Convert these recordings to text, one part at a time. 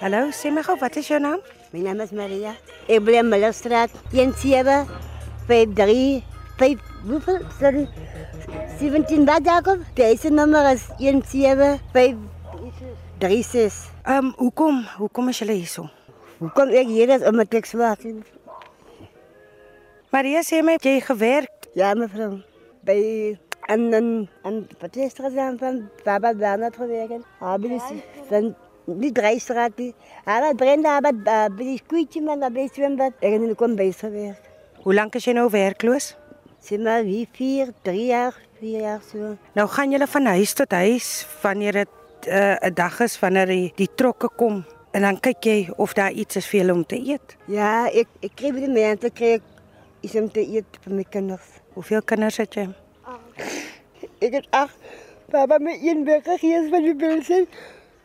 Hallo, gou, wat is jou naam? My naam is Maria. Ek bly in Millerstraat, 17 53 5 hoeveel? Sorry. 17 wat Jacob? Deze nummer is 17 36. Ehm, um, hoekom? Hoekom is julle hierso? Hoekom ek hier is om 'n teks maak? Maria sê my jy gewerk. Ja, mevrou. By en en en wat is er aan van Baba Bernard gewerkt? Hebben ze van die drijfstraat die. Hij Brenda hebben bij die koetje man bij zwembad. En dan kom bij gewerkt. Hoe lank is jy nou werkloos? Zeg maar wie vier, drie jaar, vier jaar zo. Nou gaan julle van huis tot huis wanneer 'n uh, dag is wanneer die, die trokke kom en dan kyk jy of daar iets is julle om te eet. Ja, ik ik kreeg die mensen kreeg iets om te eten voor mijn kinderen. Hoeveel kinders het jy? Ik heb acht. Papa met één weggegeven van die mensen.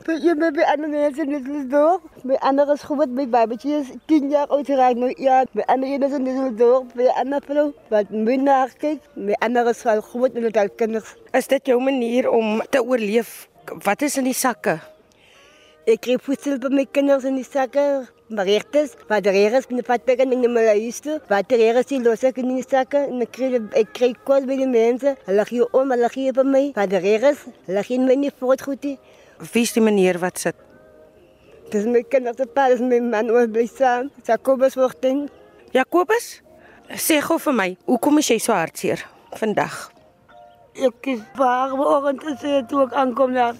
Bij een bij andere mensen is het door. Bij anderen is goed. Mijn babetje is tien jaar oud geraakt. Nou, ja, bij anderen is het door. Bij andere. Wat minder kijkt. Bij anderen is wel goed met de kinderen. Is dit jou manier om te oorleef? Wat is in die sakke? Ek kry voedsel by my kinders in die sakke, beregtes, wat reg is, met wat ek in die malaise toe, wat reg is, die los ek in die sakke, en ek kry, ek kry kos by die mense, hulle gee om, hulle gee by my, wat reg is, hulle gee my nie voort goed nie. Wie is die meneer wat sit? Dis my kinders se pa, dis my man, ons bly saam, Jacobus word ding. Jacobus, sê gou vir my, hoekom is jy so hartseer vandag? Ek is baar vanoggend te sê toe ek aankom daar.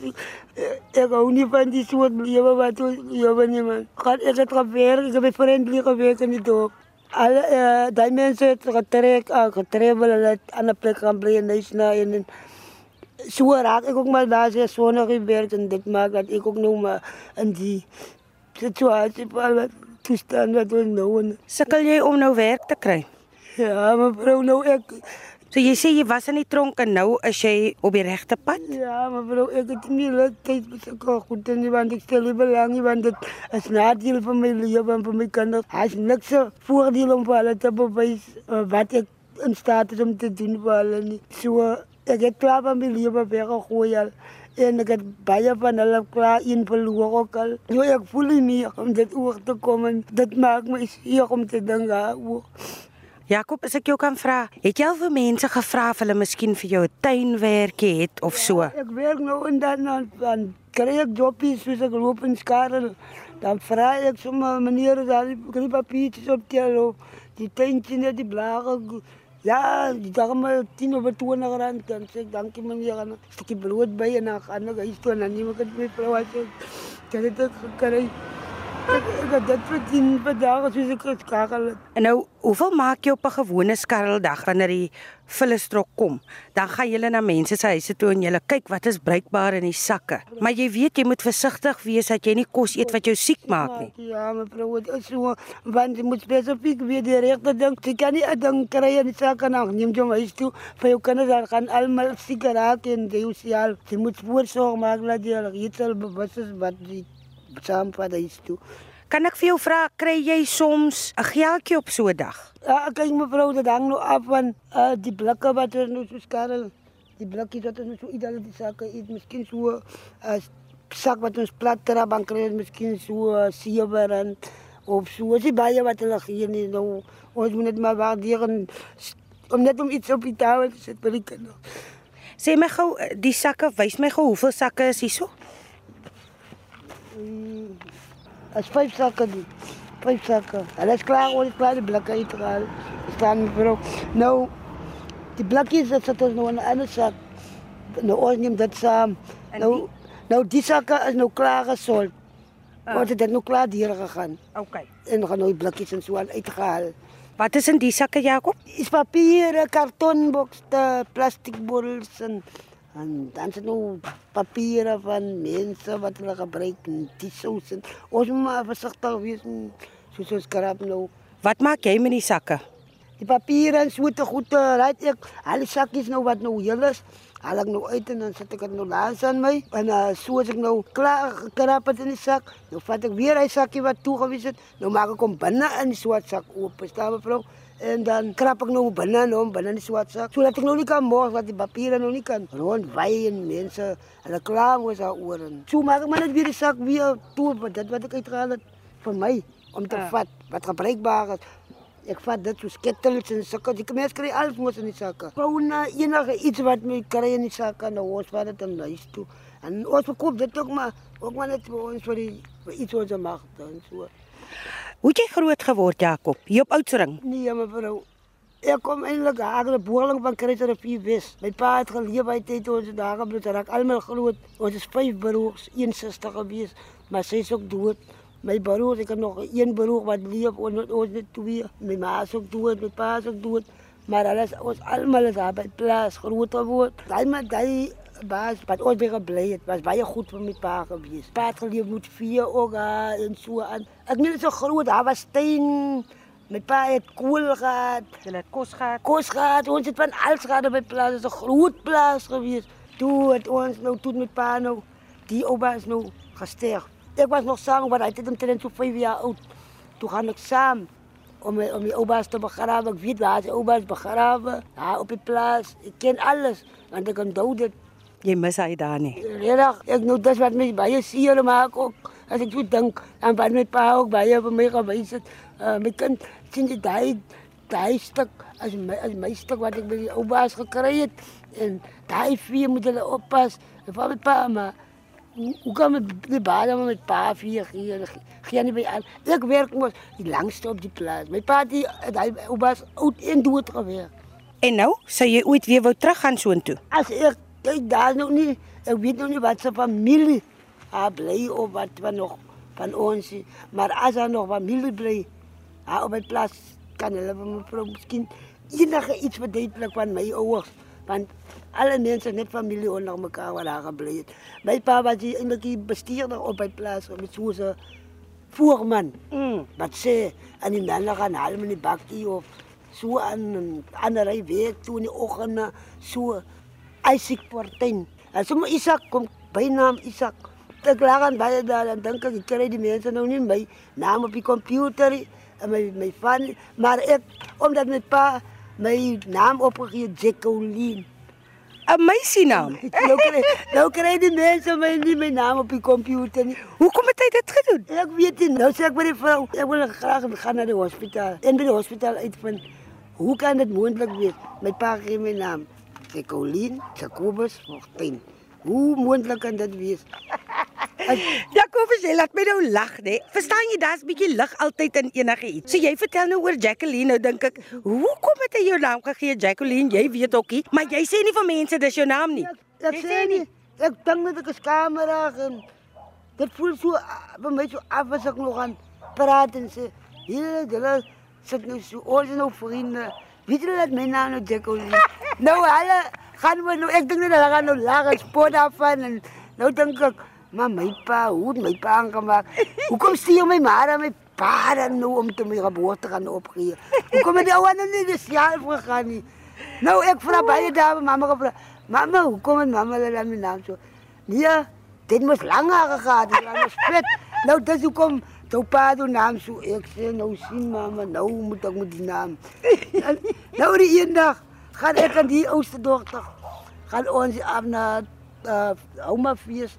Ek hou nie van die soort lewe wat ons lewe nie man. Gaan ek het gewerk, ek het vriendelijk gewerk in die dorp. Alle uh, die mense het getrek, uh, getrevel, hulle het aan 'n plek gaan in Nysna en, en so raak ek ook maar daar sê sonder gewerk en dit maak dat ek ook nou maar in die situasie wat toestand wat ons nou in. Sukkel jy om nou werk te kry? Ja, mevrou, nou ek So jy sê jy was in die tronk en nou is jy op die regte pad? Ja, mevrou, ek het nie lekker tyd besukkel goed en nie want ek stel nie belang nie want dit is nadeel vir my lewe en vir my kinders. Hy is niks voordeel om vir hulle te bewys uh, wat ek in staat is om te doen vir hulle nie. So ek het klaar van my lewe weggegooi al. En ek het baie van hulle klaar in verloor ook al. So ek voel nie om dit oor te kom en dit maak my seer om te dink daaroor. Jakob, as ek jou kan vra, het jy al vir mense gevra of hulle miskien vir jou 'n tuinwerkie het of so? Ja, ek werk nou en dan dan, dan kry ek jobbies soos ek loop in skarrel. Dan vra ek sommer meneer daar die papiertjies op tel of die tuintjie net die blare. Ja, die darme 10 of 20 rand dan sê ek dankie meneer en 'n stukkie brood by en dan gaan ek huis toe en dan neem ek dit met vrou as ek dit ek kry. Ek, ek het dit verdien per dag as ek het. En nou, hoeveel maak jy op 'n gewone skarreldag wanneer die vullestrok kom? Dan gaan jy na mense se huise toe en jy kyk wat is bruikbaar in die sakke. Maar jy weet jy moet versigtig wees dat jy nie kos eet wat jou siek maak nie. Ja, mevrou, dit is so want jy moet spesifiek weet die regte ding. Jy kan nie 'n ding kry in die sakke nou neem jy huis toe vir jou kinders dan gaan almal siek raak en jy moet al jy moet voorsorg maak dat jy al iets al bewus is wat saam van huis toe. Kan ek vir jou vra, kry jy soms 'n geldjie op so 'n dag? Ja, kyk mevrou, dit hang nou af van uh, die blikke wat er nou so skarrel. Die blikkies wat ons so iedere die sakke eet, miskien so 'n uh, sak wat ons plat trap dan kry ons miskien so uh, 7 rand of so. Dis baie wat hulle gee nie nou. Ons moet net maar waardeer en om net om iets op die tafel te sit vir die kinders. Sê my gou, die sakke, wys my gou hoeveel sakke is hierso? Mm, as vyf zakken doen. Vijf zakken. En dat is klaar hoor, klaar die blikken uitgehaald. Er staan mevrouw. Nou, die blikjes, dat zit nog in een andere zak. Nou, ons neemt dat samen. Nou, nou, die zakken is nou klaar gesold. Ah. Want het nou klaar dieren gegaan. Okay. En dan gaan nou die blikjes en zo aan uitgehaald. Wat is in die sakke, Jakob? Is papieren, kartonboxen, plastic bottels en en dan zijn nou papieren van mensen wat we gebruiken. En ons moet maar voorzichtig wees, zoals ons nou. Wat maak jy met die sakke? Die papieren en zoete goed, raad ik, alle zakjes nou wat nou heel is, haal ek nou uit en dan sit ek dit nou langs aan my. En uh, so as ek nou klaar gekrap het in die sak, nou vat ek weer hy sakkie wat toegewys het. Nou maak ek hom binne in die swart sak oop. Verstaan mevrou? En dan krap ek nou binne en hom binne in die swart sak. Sodat ek nou nie kan mors wat die papiere nou nie kan rondwy en mense hulle kla was daaroor. en So maak ek maar net weer die sak weer toe dit wat ek uitgehaal het vir my om te vat wat gebruikbaar is. Ek vat dit soos kettels en sulke. Die mense kry alles mos in die sakke. Wou na enige iets wat my kry in die sakke nou ons vat dit in huis toe. En ons verkoop dit ook maar ook maar net vir ons vir die vir iets ons mag dan so. Hoe het jy groot geword, Jakob? Hier op Oudtshoorn. Nee, mevrou. Ek kom eintlik aan die boerling van Kruisrivier Wes. My pa het tyd toe ons daar gebly het. Raak almal groot. Ons is vyf broers, 61 gewees, maar sy is ook dood. My broer, ek het nog een broer wat leef ons ons net twee. My ma is ook dood, my pa is ook dood. Maar alles ons almal is daar by plaas groot geword. Daai maar daai baas wat ons weer gebly het, was baie goed vir my pa gewees. Pa het geleef met vier ook ah, en so aan. Ek net so groot, daar was steen. My pa het kool gehad, Jy het kos gehad. kos gehad, ons het van alles gehad by plaas, dit is 'n groot plaas gewees. Toe het ons nou toe met pa nou die oupa is nou gesterf. Ek was nog saam, maar het omtrent so 5 jaar oud. Toe gaan ek saam om om die oupa's te begrawe. Ek weet waar die oupa's begrawe, daar op die plaas. Ek ken alles, want ek onthou dit. Jy mis hy daar nie. Redig, ek nou dis wat my baie seer maak ook. As ek so dink aan wat my pa ook baie vir my gewys het. Uh, my kind sien dit daai daai stuk as my stuk wat ek by die gekry het en daai vier moet hulle oppas. En vir my pa maar hoe kan my die baas maar met pa vier gee gee nie by al. Ek werk mos die langste op die plaas. My pa die daai ou baas oud en dood gewees. En nou, sou jy ooit weer wou teruggaan soontoe? As ek kyk daar nog nie, ek weet nog nie wat se familie haar bly of wat van nog van ons, maar as daar nog familie bly, haar op my plaas kan hulle vir my vrou miskien enige iets verduidelik van my ouers, want alle mense net familie onder mekaar wat daar gebly het. My pa was die eintlik die bestuurder op my plaas, met so 'n voorman. Mm. Wat sê aan die manne gaan haal met die bakkie of so aan ander ry werk toe in die oggende so Isaac Portyn. En sommer Isak kom bynaam Isak. Ek lag aan baie daar en dink ek kry die mense nou nie my naam op die komputer en my my van maar ek omdat my pa my naam opgegee Jacqueline. 'n Meisienaam. Nou kry nou kry die mense my nie my naam op die komputer nie. Hoekom het hy dit gedoen? Ek weet nie, nou sê ek by die vrou, ek wil graag gaan na die hospitaal. En by die hospitaal uitvind hoe kan dit moontlik wees? My pa gee my naam, Jacqueline Jacobus Fortuin. Hoe moontlik kan dit wees? As, Jakobus, jy laat my nou lag, né? Verstaan jy, daar's bietjie lig altyd in enige iets. So jy vertel nou oor Jacqueline, nou dink ek, hoekom het hy jou naam gegee, Jacqueline? Jy weet ookie, maar jy sê nie vir mense dis jou naam nie. ek, ek sê nie, ek dink net ek is kamerig en dit voel so ah, vir my so af as ek nog aan praat en sê, hier, hulle sit nou so, is nou vriende. Weet julle dat my naam nou Jacqueline? nou hulle gaan we nou, ek dink net hulle gaan nou lag en spot daarvan en nou dink ek, maar my pa, hoe het my pa aangemaak? Hoekom stuur my maar aan my pa dan nou om te my geboorte gaan opgee? Hoekom het die ou ander nie dis jaar gegaan nie? Nou ek vra baie dae mamma gevra, mamma, hoekom het mamma hulle dan my naam so? Nee, dit moes langer het, dit was vet. Nou dis hoekom jou pa die naam so ek sê nou sien mamma, nou moet ek met die naam. En nou die eendag gaan ek aan die oudste dogter gaan ons af na uh, ouma fees.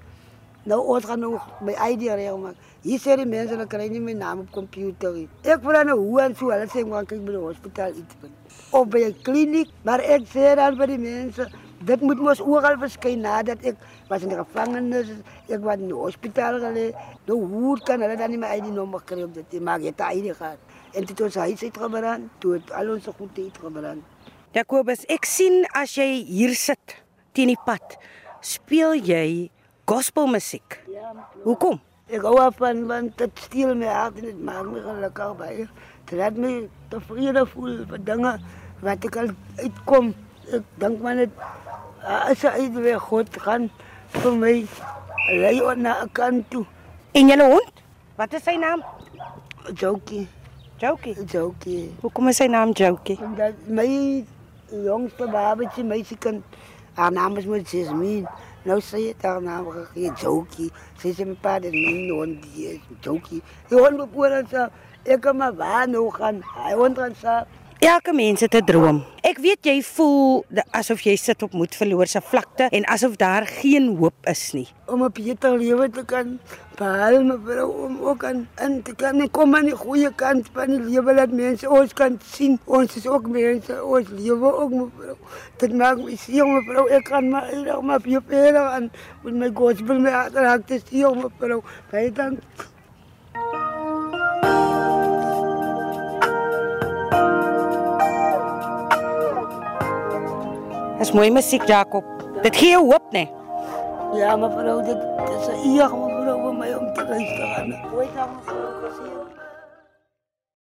Nou ons gaan nou my ID regel maak. Hier sê die mense hulle kry nie my naam op komputer nie. Ek vra nou hoe en so, hulle sê moet kyk by die hospitaal iets vind. Of by 'n kliniek, maar ek sê dan vir die mense, dit moet mos oral verskyn nadat ek was in die gevangenis, ek was in die hospitaal gelê. Nou hoe kan hulle dan nie my ID nommer kry op dit? Maar jy het ID gehad. En dit ons huis uitgebrand, toe het al ons goed uitgebrand. Jakobus, ek sien as jy hier sit teen die pad, speel jy gospelmusiek. Ja, Hoekom? Ik hou ervan, want het stiel mijn hart en het maakt me gelukkig bij je. Het laat me tevreden voelen voor dingen wat ik al uitkom. Ik denk maar ah, als ze uit weer goed gaan voor mij, lei ook naar een kant toe. En julle hond? Wat is sy naam? Jokie, Jokie. jokie. Hoekom is sy naam Jokie? Omdat mijn jongste babetje, meisjekind, Haar naam is met Jasmine. Nou sê jy daar nou jy jokie. Sê jy my pa dit min non die is jokie. Jy hond op oor en sê ek kan maar waar nou gaan. Hy hond en sê Elke mens het 'n droom. Ek weet jy voel asof jy sit op moed verloor se vlakte en asof daar geen hoop is nie. om 'n beter lewe te kan behaal mevrou om ook aan te kan kom aan die goeie kant van die lewe dat mense ons kan sien. Ons is ook mense ons lewe ook mevrou dit maak my seer mevrou ek kan maar maar vir verder aan. Met my gospel my raak te seer mevrou baie dank Dis mooi musiek Jakob. Dit gee jou hoop, né? ja mevrou dit dit is eer mevrou vir my om te luister aan ooit dan mevrou gesê